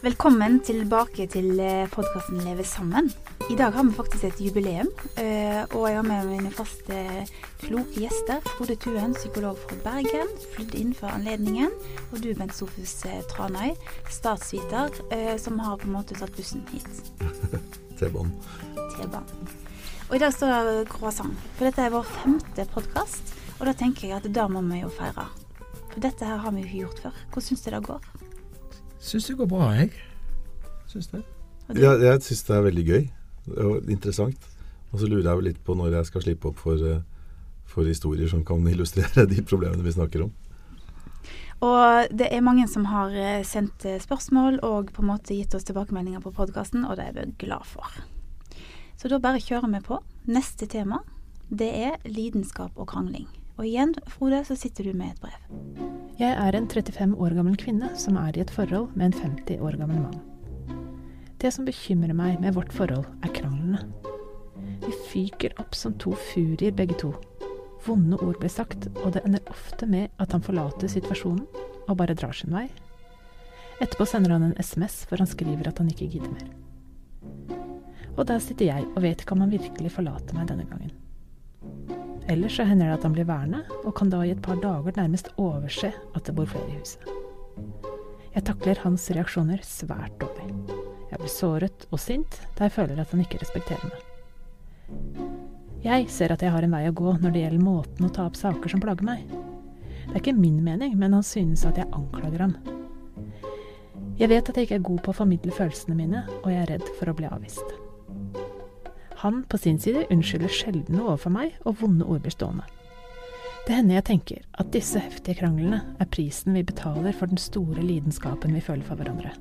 Velkommen tilbake til podkasten Leve sammen. I dag har vi faktisk et jubileum, eh, og jeg har med mine faste kloke gjester. Frode Tuen, psykolog fra Bergen, flydd inn for anledningen. Og du, Bent Sofus eh, Tranøy, statsviter, eh, som har på en måte tatt bussen hit. T-banen. T-banen. Og i dag står det croissant, for dette er vår femte podkast. Og da tenker jeg at da må vi jo feire. For dette her har vi jo ikke gjort før. Hvordan syns du det går? Syns det går bra, jeg. Syns det. Ja, jeg syns det er veldig gøy og interessant. Og så lurer jeg litt på når jeg skal slippe opp for, eh, for historier som kan illustrere de problemene vi snakker om. Og det er mange som har eh, sendt eh, spørsmål og på en måte gitt oss tilbakemeldinger på podkasten, og det er vi glad for. Så da bare kjører vi på. Neste tema, det er lidenskap og krangling. Og igjen, Frode, så sitter du med et brev. Jeg er en 35 år gammel kvinne som er i et forhold med en 50 år gammel mann. Det som bekymrer meg med vårt forhold, er kranglene. Vi fyker opp som to furier begge to. Vonde ord blir sagt, og det ender ofte med at han forlater situasjonen og bare drar sin vei. Etterpå sender han en SMS, for han skriver at han ikke gidder mer. Og der sitter jeg og vet ikke om han virkelig forlater meg denne gangen. Ellers så hender det at han blir værende, og kan da i et par dager nærmest overse at det bor flere i huset. Jeg takler hans reaksjoner svært dårlig. Jeg blir såret og sint da jeg føler at han ikke respekterer meg. Jeg ser at jeg har en vei å gå når det gjelder måten å ta opp saker som plager meg. Det er ikke min mening, men han synes at jeg anklager ham. Jeg vet at jeg ikke er god på å formidle følelsene mine, og jeg er redd for å bli avvist. Han på sin side unnskylder sjelden noe overfor meg, og vonde ord blir stående. Det hender jeg tenker at disse heftige kranglene er prisen vi betaler for den store lidenskapen vi føler for hverandre.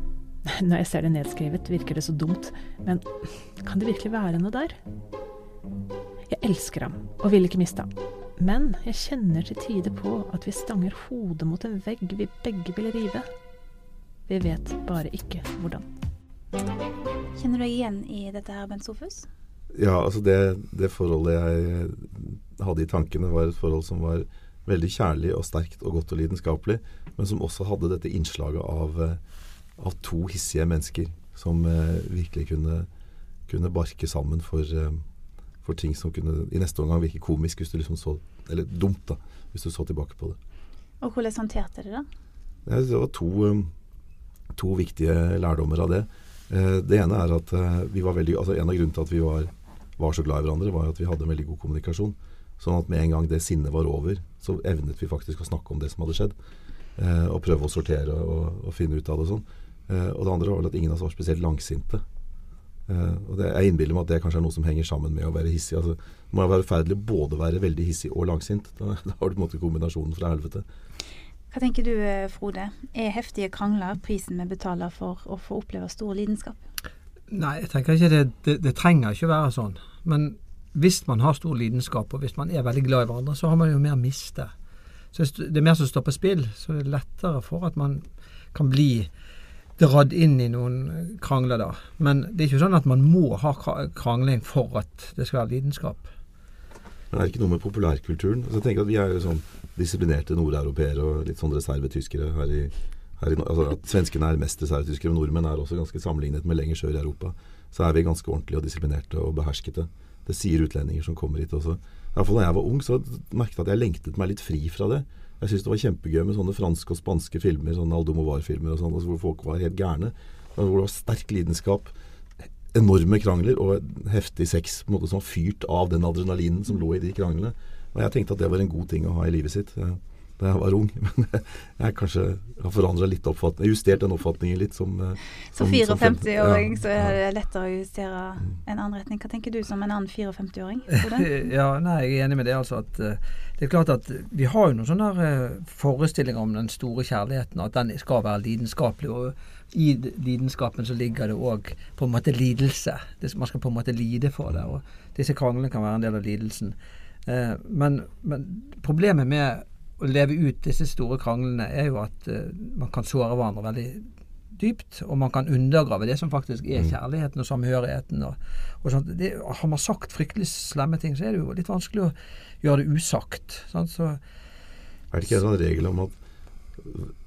Når jeg ser det nedskrevet, virker det så dumt, men kan det virkelig være noe der? Jeg elsker ham, og vil ikke miste ham. Men jeg kjenner til tider på at vi stanger hodet mot en vegg vi begge vil rive. Vi vet bare ikke hvordan. Kjenner du deg igjen i dette her, Bent Sofus? Ja, altså det, det, forholdet jeg hadde i tankene, var et forhold som var veldig kjærlig og sterkt og godt og lidenskapelig, men som også hadde dette innslaget av, eh, av to hissige mennesker som eh, virkelig kunne, kunne, barke sammen for, eh, for, ting som kunne i neste omgang virke komisk hvis du liksom så Eller dumt, da, hvis du så tilbake på det. Og hvordan håndterte det da? Det var to, eh, to viktige lærdommer av det. Eh, det ene er at eh, vi var veldig, altså En av grunnene til at vi var, var, så glad i hverandre, var at vi hadde en veldig god kommunikasjon. Sånn at med en gang det sinnet var over, så evnet vi faktisk å snakke om det som hadde skjedd. Eh, og prøve å sortere og, og finne ut av det og sånn. og det andre var vel at ingen av oss var spesielt langsinte. og det, Jeg innbiller meg at det kanskje er noe som henger sammen med å være hissig. altså Det må være forferdelig både å være veldig hissig og langsint. Da, da har du på en måte kombinasjonen fra helvete. Hva tenker du, eh, Frode? Er heftige krangler prisen vi betaler for å få oppleve stor lidenskap? Nei, jeg tenker ikke det, det, det trenger ikke å være sånn. Men hvis man har stor lidenskap, og hvis man er veldig glad i hverandre, så har man jo mer å miste. Så det er mer som står på spill, så det er lettere for at man kan bli dratt inn i noen krangler da. Men det er ikke sånn at man må ha krangling for at det skal være lidenskap. Men det er ikke noe med populærkulturen. Altså, jeg tenker at Vi er jo sånn disiplinerte nordeuropeere og litt sånn reservetyskere her i, her i altså at Svenskene er mest reservetyskere, og nordmenn er også ganske sammenlignet med lenger sør i Europa. Så er vi ganske ordentlige og disiplinerte og beherskete. Det sier utlendinger som kommer hit også. I hvert fall da jeg var ung, så merket jeg at jeg lengtet meg litt fri fra det. Jeg syntes det var kjempegøy med sånne franske og spanske filmer, sånne Aldomovar-filmer og sånn, altså hvor folk var helt gærne. Hvor det var sterk lidenskap enorme krangler og heftig sex på en måte som var fyrt av den adrenalinen som lå i de kranglene. Og jeg tenkte at det var en god ting å ha i livet sitt eh, da jeg var ung. Men jeg kanskje har forandra litt oppfatning, justert den oppfatningen litt som Som, Som 54-åring ja, så er det lettere å justere mm. en annen retning. Hva tenker du som en annen 54-åring? ja, nei, jeg er enig med det. altså at uh, Det er klart at vi har jo noen sånne forestillinger om den store kjærligheten, at den skal være lidenskapelig. og i lidenskapen så ligger det òg på en måte lidelse. Det, man skal på en måte lide for det. og Disse kranglene kan være en del av lidelsen. Eh, men, men, problemet med å leve ut disse store kranglene er jo at eh, man kan såre hverandre veldig dypt, og man kan undergrave det som faktisk er mm. kjærligheten og samhørigheten. Og, og sånt. Det, har man sagt fryktelig slemme ting, så er det jo litt vanskelig å gjøre det usagt. Sant? Så, er det ikke en sånn regel om at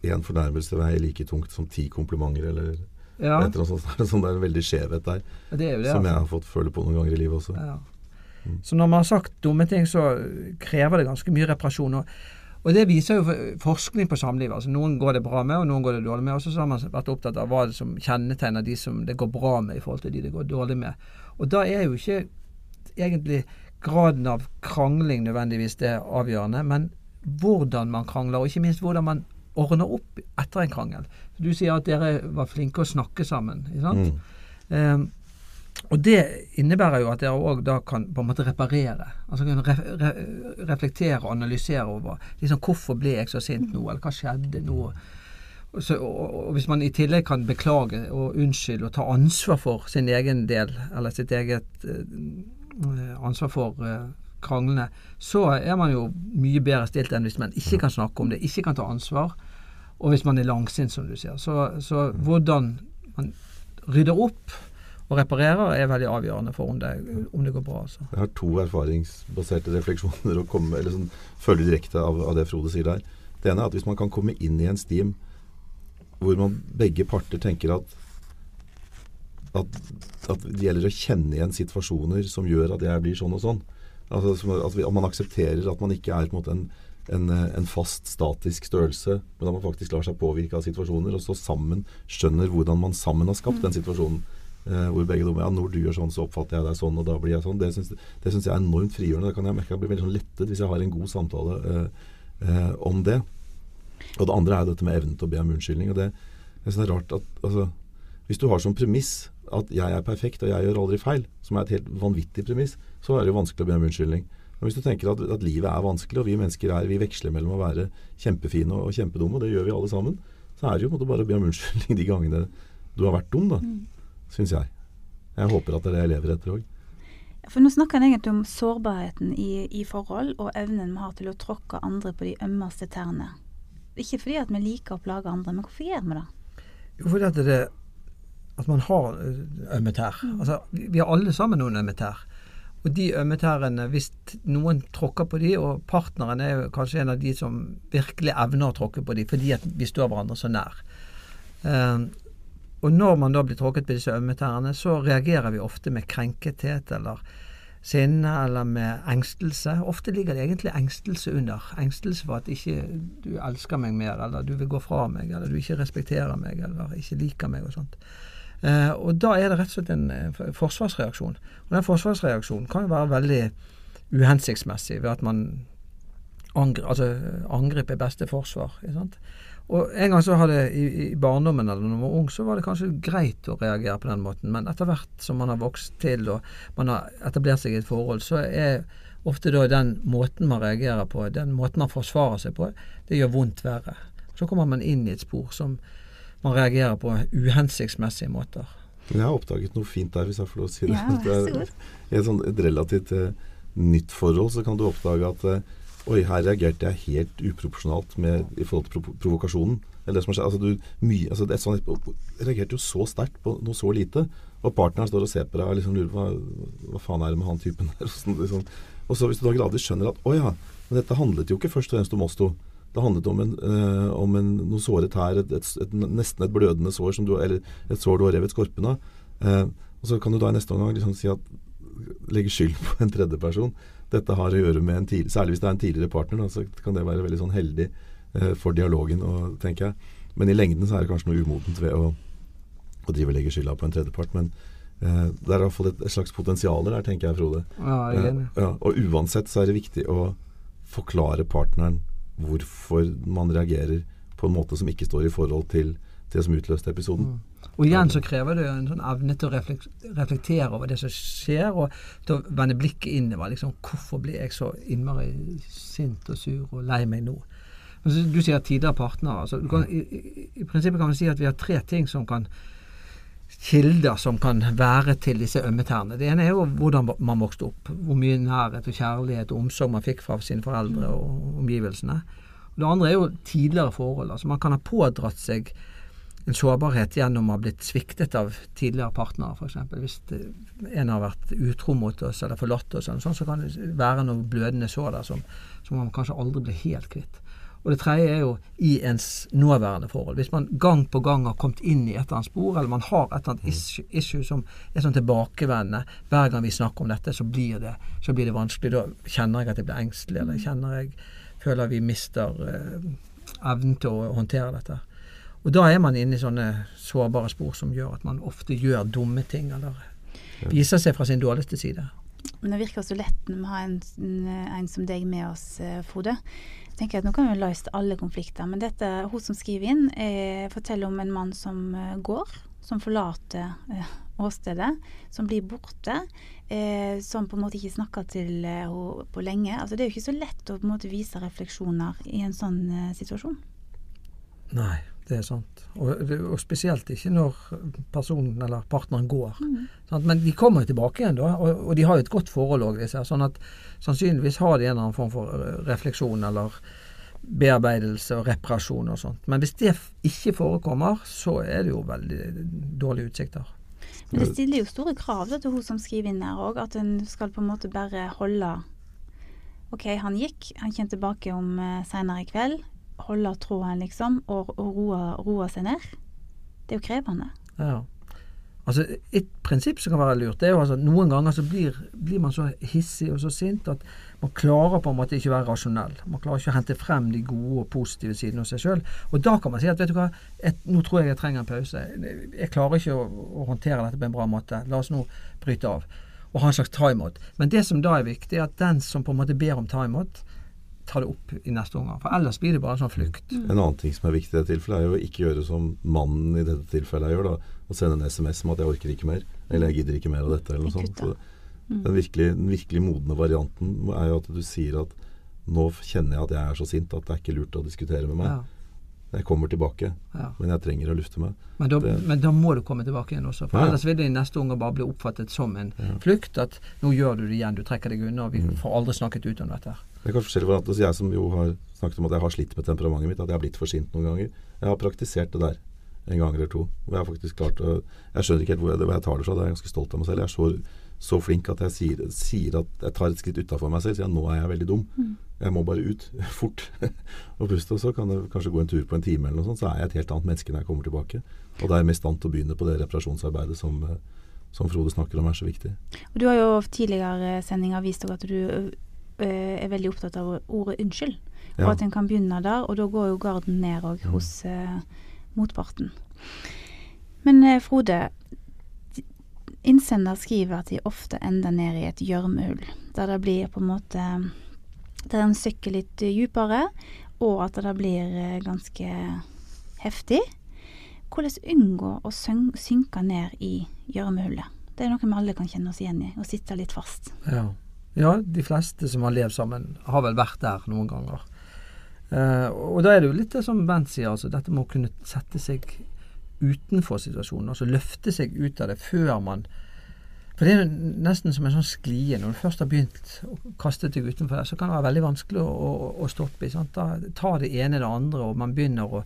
én fornærmelse veier like tungt som ti komplimenter, eller Ja, et eller annet sånt. Sånn det er en veldig skjevhet der, det det. som jeg altså. har fått føle på noen ganger i livet også. Ja. Mm. Så når man har sagt dumme ting, så krever det ganske mye reparasjon. Og, og det viser jo forskning på samlivet. Altså, noen går det bra med, og noen går det dårlig med. Og så har man vært opptatt av hva det som kjennetegner de som det går bra med i forhold til de det går dårlig med. Og da er jo ikke egentlig graden av krangling nødvendigvis det avgjørende, men hvordan man krangler, og ikke minst hvordan man ordner opp etter en krangel. Du sier at dere var flinke å snakke sammen. ikke sant? Mm. Eh, og det innebærer jo at dere òg da kan på en måte reparere. Altså kan re re reflektere og analysere over liksom, hvorfor ble jeg så sint nå, eller hva skjedde nå. Så, og, og hvis man i tillegg kan beklage og unnskylde og ta ansvar for sin egen del, eller sitt eget eh, ansvar for eh, kranglene, så er man jo mye bedre stilt enn hvis man ikke kan snakke om det, ikke kan ta ansvar, og hvis man er langsint, som du sier. Så, så hvordan man rydder opp og reparerer, er veldig avgjørende for om det, om det går bra. Altså. Jeg har to erfaringsbaserte refleksjoner å komme, eller sånn, følge direkte av, av det Frode sier der. Det ene er at hvis man kan komme inn i en steam hvor man begge parter tenker at at, at det gjelder å kjenne igjen situasjoner som gjør at jeg blir sånn og sånn. Altså, som, at, vi, at man aksepterer at man ikke er på en måte en, en, en fast, statisk størrelse, men at man faktisk lar seg påvirke av situasjoner, og så sammen skjønner hvordan man sammen har skapt den situasjonen. Eh, hvor begge dommer, ja, Når du gjør sånn, så oppfatter jeg deg sånn, og da blir jeg sånn. Det syns, det syns jeg er enormt frigjørende. Da kan jeg merke at jeg blir veldig sånn lettet hvis jeg har en god samtale eh, eh, om det. Og det andre er dette med evnen til å be om unnskyldning. og det, jeg synes det er rart at altså, Hvis du har som premiss at jeg er perfekt og jeg gjør aldri feil, som er et helt vanvittig premiss, så er det jo vanskelig å be om unnskyldning. Men hvis du tenker at, at livet er vanskelig, og vi mennesker er, vi veksler mellom å være kjempefine og, og kjempedumme, og det gjør vi alle sammen, så er det jo på en måte bare å be om unnskyldning de gangene du har vært dum, da. Syns jeg. Jeg håper at det er det jeg lever etter òg. For nå snakker han egentlig om sårbarheten i, i forhold, og evnen vi har til å tråkke andre på de ømmeste tærne. Ikke fordi at vi liker å plage andre, men hvorfor gjør vi det? Jo, fordi at, det, at man har ø, ømme tær. Altså, vi, vi har alle sammen noen ømme tær. Og de ømme tærne, hvis noen tråkker på de, og partneren er kanskje en av de som virkelig evner å tråkke på de, fordi at vi står hverandre så nær. Eh, og når man da blir tråkket på disse ømme tærne, så reagerer vi ofte med krenkethet eller sinne eller med engstelse. Ofte ligger det egentlig engstelse under. Engstelse for at ikke du elsker meg mer, eller du vil gå fra meg, eller du ikke respekterer meg, eller ikke liker meg og sånt. Eh, og da er det rett og slett en eh, forsvarsreaksjon. Og den forsvarsreaksjonen kan jo være veldig uhensiktsmessig ved at man angri, altså, angrep er beste forsvar. Ikke sant? Og En gang så hadde i, i barndommen eller når man var ung, så var det kanskje greit å reagere på den måten, men etter hvert som man har vokst til og man har etablert seg i et forhold, så er ofte da den måten man reagerer på, den måten man forsvarer seg på, det gjør vondt verre. Så kommer man inn i et spor som man reagerer på uhensiktsmessige måter. Men jeg har oppdaget noe fint der, hvis jeg får lov å si det. Ja, Det er- god. I et, sånt, et relativt uh, nytt forhold så kan du oppdage at uh, Oi, her reagerte jeg helt uproporsjonalt med, i forhold til provo provokasjonen. Eller det som har skjedd. Altså, du, mye, altså, det er sånn, reagerte jo så sterkt på noe så lite. Og partneren står og ser på deg og liksom lurer på hva, hva faen er det med han typen der. Og, sånn, liksom. og så hvis du da gradvis skjønner at å ja, men dette handlet jo ikke først og fremst om oss to. Det handlet om, en, eh, om en, noe såret her, et, et, et, nesten et blødende sår, som du, eller et sår du har revet skorpen av. Eh, og så kan du da i neste omgang liksom si at legge skyld på en tredjeperson. Dette har å gjøre med en tidlig, Særlig hvis det er en tidligere partner, da, så kan det være veldig sånn heldig eh, for dialogen, og, tenker jeg. Men i lengden så er det kanskje noe umodent ved å, å drive og legge skylda på en tredjepart. Men eh, det er iallfall et, et slags potensial der, tenker jeg, Frode. Ja, jeg er enig. Ja, og uansett så er det viktig å forklare partneren hvorfor man reagerer på en måte som ikke står i forhold til det som utløste episoden. Mm. Og igjen så krever det en sånn evne til å reflektere over det som skjer, og til å vende blikket innover. Liksom, hvorfor ble jeg så innmari sint og sur og lei meg nå? Du sier tidligere partnere. Altså, kan, i, i, I prinsippet kan man si at vi har tre ting som kan kilder som kan være til disse ømme tærne. Det ene er jo hvordan man vokste opp. Hvor mye nærhet og kjærlighet og omsorg man fikk fra sine foreldre og omgivelsene. Det andre er jo tidligere forhold. Altså man kan ha pådratt seg en sårbarhet gjennom å ha blitt sviktet av tidligere partnere, f.eks. Hvis en har vært utro mot oss eller forlatt oss, eller sånn, så kan det være noe blødende sår der som, som man kanskje aldri blir helt kvitt. Og det tredje er jo i ens nåværende forhold. Hvis man gang på gang har kommet inn i et eller annet spor, eller man har et eller annet issue, issue som er sånn tilbakevendende Hver gang vi snakker om dette, så blir det, så blir det vanskelig. Da kjenner jeg at jeg blir engstelig, eller kjenner jeg føler vi mister eh, evnen til å håndtere dette. Og da er man inne i sånne sårbare spor som gjør at man ofte gjør dumme ting, eller viser seg fra sin dårligste side. Men det virker så lett når vi har en, en, som deg med oss, eh, Frode. Jeg tenker at Nå kan vi løse alle konflikter, men dette, hun som skriver inn, eh, forteller om en mann som eh, går, som forlater eh, åstedet, som blir borte, eh, som på en måte ikke snakker til eh, henne på lenge. Altså Det er jo ikke så lett å på en måte vise refleksjoner i en sånn eh, situasjon. Nei, det er sant. Og, og spesielt ikke når personen eller partneren går. Sant? Men de kommer jo tilbake igjen, da, og, og de har jo et godt forhold òg, disse. Sånn at sannsynligvis har de en eller annen form for eh, refleksjon eller bearbeidelse og reparasjon og sånt. Men hvis det ikke forekommer, så er det jo veldig dårlige utsikter. Men det stiller jo store krav da, til hun som skriver inn her òg, at en skal på en måte bare holde OK, han gikk, han kommer tilbake om uh, seinere i kveld. Holde tråden, liksom, og, og roe, seg ned. Det er jo krevende. Ja. Altså, Et prinsipp som kan være lurt, det er jo altså noen ganger så blir, blir man så hissig og så sint at man klarer på en måte ikke å være rasjonell. Man klarer ikke å hente frem de gode og positive sidene hos seg sjøl. Og da kan man si at vet du hva, et, nå tror jeg jeg trenger en pause. Jeg klarer ikke å, å håndtere dette på en bra måte. La oss nå bryte av. Og ha en slags timeout. Men det som da er viktig, er at den som på en måte ber om timeout, tar det opp i neste omgang. For ellers blir det bare en sånn flukt. En annen ting som er viktig i dette tilfellet, er jo ikke gjøre som mannen i dette tilfellet gjør. da, Å sende en SMS om at 'jeg orker ikke mer', eller 'jeg gidder ikke mer av dette', eller noe sånt. Så den, virkelig, den virkelig modne varianten er jo at du sier at 'nå kjenner jeg at jeg er så sint at det er ikke lurt å diskutere med meg'. Ja, Jeg kommer tilbake, ja. men jeg trenger å lufte meg. Men da, Det- men da må du komme tilbake igjen også. For Ja. ellers vil det i neste omgang bare bli oppfattet som en Ja. flukt. At nå gjør du det igjen, du trekker deg unna, og vi Mm. får aldri snakket ut om dette. her. Det er kanskje forskjellig varianter. Så jeg som jo har snakket om at jeg har slitt med temperamentet mitt, at jeg har blitt for sint noen ganger. Jeg har praktisert det der en gang eller to. Og jeg faktisk klart å Jeg skjønner ikke helt hvor jeg, hvor jeg tar det fra. Det er jeg ganske stolt av meg selv. Jeg er så, så flink at jeg sier, sier at jeg tar et skritt utafor meg selv. Sier at nå er jeg veldig dum. Jeg må bare ut fort og puste. Og så kan det kanskje gå en tur på en time eller noe sånt, så er jeg et helt annet menneske når jeg kommer tilbake. Og da er jeg i stand til å begynne på det reparasjonsarbeidet som, eh, som Frode snakker om er så viktig. Og Du har jo tidligere sendinger vist dere at du er veldig opptatt av ordet 'unnskyld'. Og Ja. at en kan begynne der, og da går jo garden ned òg Mm. hos eh, motparten. Men eh, Frode, innsender skriver at de ofte ender ned i et gjørmehull, der det blir på en måte Der en søkker litt dypere, og at det blir eh, ganske heftig. Hvordan unngå å synke ned i gjørmehullet? Det er noe vi alle kan kjenne oss igjen i, å sitte litt fast. Ja. Ja, de fleste som har levd sammen, har vel vært der noen ganger. Eh, og da er det jo litt det som Bent sier, altså dette med å kunne sette seg utenfor situasjonen. Altså løfte seg ut av det før man For det er nesten som en sånn sklie. Når du først har begynt å kaste deg utenfor det, så kan det være veldig vanskelig å, å, å stoppe. Sant? Da tar det ene det andre, og man begynner å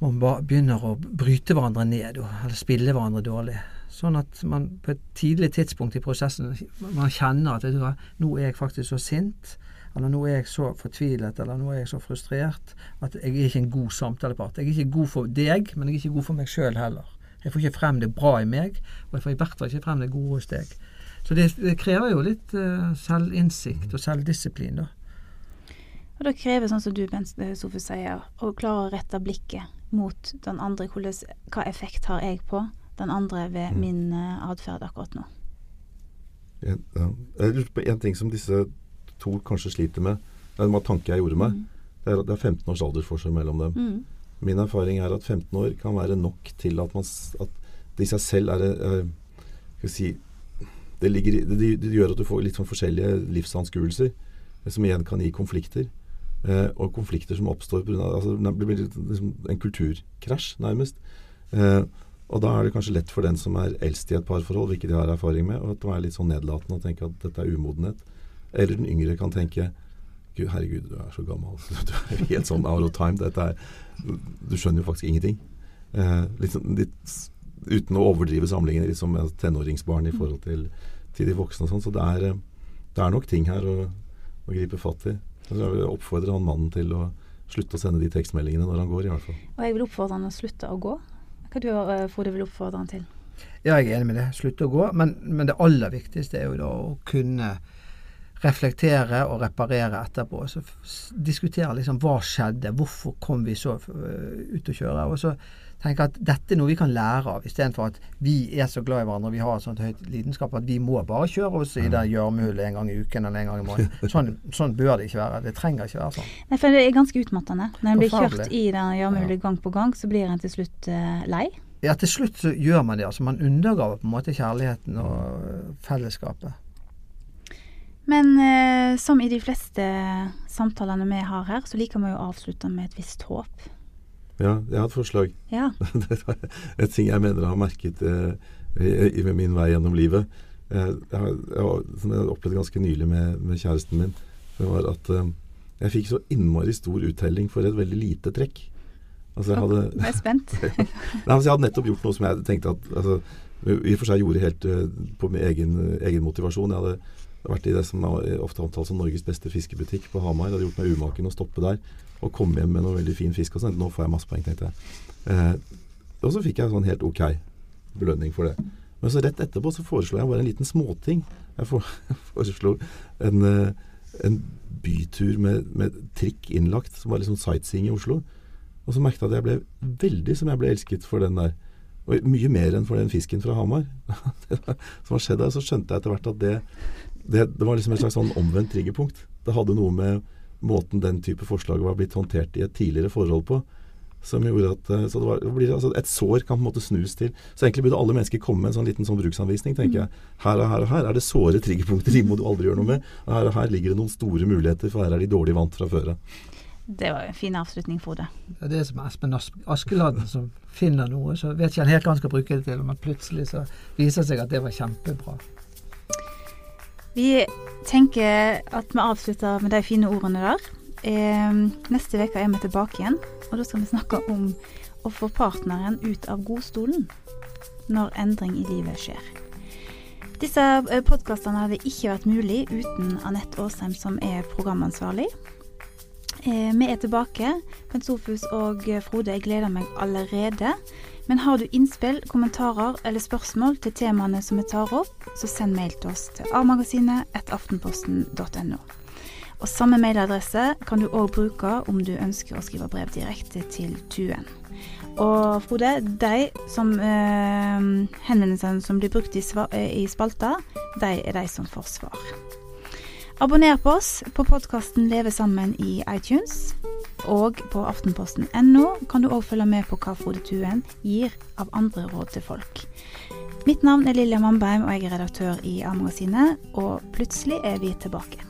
man begynner å bryte hverandre ned, eller spille hverandre dårlig. Sånn at man på et tidlig tidspunkt i prosessen man kjenner at du nå er jeg faktisk så sint, eller nå er jeg så fortvilet, eller nå er jeg så frustrert at jeg er ikke en god samtalepart. Jeg er ikke god for deg, men jeg er ikke god for meg sjøl heller. Jeg får ikke frem det bra i meg, og jeg får i hvert fall ikke frem det gode hos deg. Så det, det krever jo litt uh, selvinnsikt og selvdisiplin, da. Og det krever, sånn som du, Bent Sofus, sier, å klare å rette blikket mot den andre. Hvordan, hva effekt har jeg på den andre ved Mm. min uh, atferd akkurat nå? En, ja. Jeg lurte på en ting som disse to kanskje sliter med. Det var en tanke jeg gjorde meg. Det er det er 15 års aldersforskjell mellom dem. Mm. Min erfaring er at 15 år kan være nok til at, man, at det i seg selv er uh, Skal si det, ligger, det, det gjør at du får litt sånn forskjellige livsanskuelser, eh, som igjen kan gi konflikter. Eh, og konflikter som oppstår pga. Altså, det blir liksom en kulturkrasj, nærmest. Eh, og da er det kanskje lett for den som er eldst i et parforhold, hvilket de har erfaring med, å være litt sånn nedlatende og tenke at dette er umodenhet. Eller den yngre kan tenke Gud, herregud, du er så gammel. Du er helt sånn out of time. Dette er, du skjønner jo faktisk ingenting. Eh, litt, sånn- litt, uten å overdrive samlingen, litt som tenåringsbarn i forhold til, til de voksne og sånn. Så det er, eh, det er nok ting her å, å gripe fatt i. Så jeg vil oppfordre han mannen til å slutte å sende de tekstmeldingene når han går, i hvert fall. Og jeg vil oppfordre han å slutte å gå. Hva du uh, Frode vil oppfordre han til? Ja, jeg er enig med det. Slutte å gå. Men, men det aller viktigste er jo da å kunne reflektere og reparere etterpå. Så diskutere liksom hva skjedde, hvorfor kom vi så uh, ut å kjøre. Og så tenke at dette er noe vi kan lære av, istedenfor at vi er så glad i hverandre og vi har et sånt høyt lidenskap at vi må bare kjøre oss i det mm. gjørmehullet en gang i uken eller en gang i måneden. Sånn, sånn, bør det ikke være. Det trenger ikke være sånn. Nei, for det er ganske utmattende. Når en blir kjørt i det gjørmehullet gang på gang, så blir en til slutt uh, lei. Ja, til slutt så gjør man det. altså Man undergraver på en måte kjærligheten og fellesskapet. Men eh, som i de fleste samtalene vi har her, så liker vi å avslutte med et visst håp. Ja, jeg har et forslag. Ja. et ting jeg mener jeg har merket eh, i, i min vei gjennom livet. Eh, jeg, jeg, som jeg opplevde ganske nylig med, med, kjæresten min, det var at eh, jeg fikk så innmari stor uttelling for et veldig lite trekk. Altså jeg hadde, jeg er spent. Nei, altså jeg hadde nettopp gjort noe som jeg tenkte at altså, i og for seg gjorde helt uh, på min egen, egen motivasjon. Jeg hadde vært i det som er ofte omtalt som Norges beste fiskebutikk på Hamar. Det hadde gjort meg umaken å stoppe der og komme hjem med noe veldig fin fisk. og sånt. Nå får jeg masse poeng, tenkte jeg. Eh, og så fikk jeg sånn helt ok belønning for det. Men så rett etterpå så foreslo jeg bare en liten småting. Jeg foreslo en, eh, en bytur med, med, trikk innlagt, som var litt sånn sightseeing i Oslo. Og så merket jeg at jeg ble veldig som jeg ble elsket for den der. Og mye mer enn for den fisken fra Hamar. som har skjedd der. Så skjønte jeg etter hvert at det, det, det, var liksom et slags sånn omvendt triggerpunkt. Det hadde noe med måten den type forslag var blitt håndtert i et tidligere forhold på. Som gjorde at eh, så det var, det blir, altså Et sår kan på en måte snus til. Så egentlig burde alle mennesker komme med en sånn liten sånn bruksanvisning, tenker jeg. Her og her og her er det såre triggerpunkter, de må du aldri gjøre noe med. Og her og her ligger det noen store muligheter, for her er de dårlig vant fra før av. Det var en fin avslutning, Frode. Det er det som Espen Askeladden som finner noe, så vet ikke han helt hva han skal bruke det til. Men plutselig så viser det seg at det var kjempebra. Vi tenker at vi avslutter med de fine ordene der. Neste uke er vi tilbake igjen, og da skal vi snakke om å få partneren ut av godstolen når endring i livet skjer. Disse eh, podkastene hadde ikke vært mulig uten Anette Aasheim, som er programansvarlig. Eh, vi er tilbake. Bent Sofus og Frode, jeg gleder meg allerede. Men har du innspill, kommentarer eller spørsmål til temaene som vi tar opp, så send mail til oss til a-magasinet.aftenposten.no. Og Samme mailadresse kan du òg bruke om du ønsker å skrive brev direkte til Tuen. Og Frode, de som eh, henvendelsene som blir brukt i, i spalta, de er de som får svar. Abonner på oss på podkasten Leve sammen i iTunes. Og på aftenposten.no kan du òg følge med på hva Frode Tuen gir av andre råd til folk. Mitt navn er Lilja Mannbeim, og jeg er redaktør i A-magasinet. Og plutselig er vi tilbake.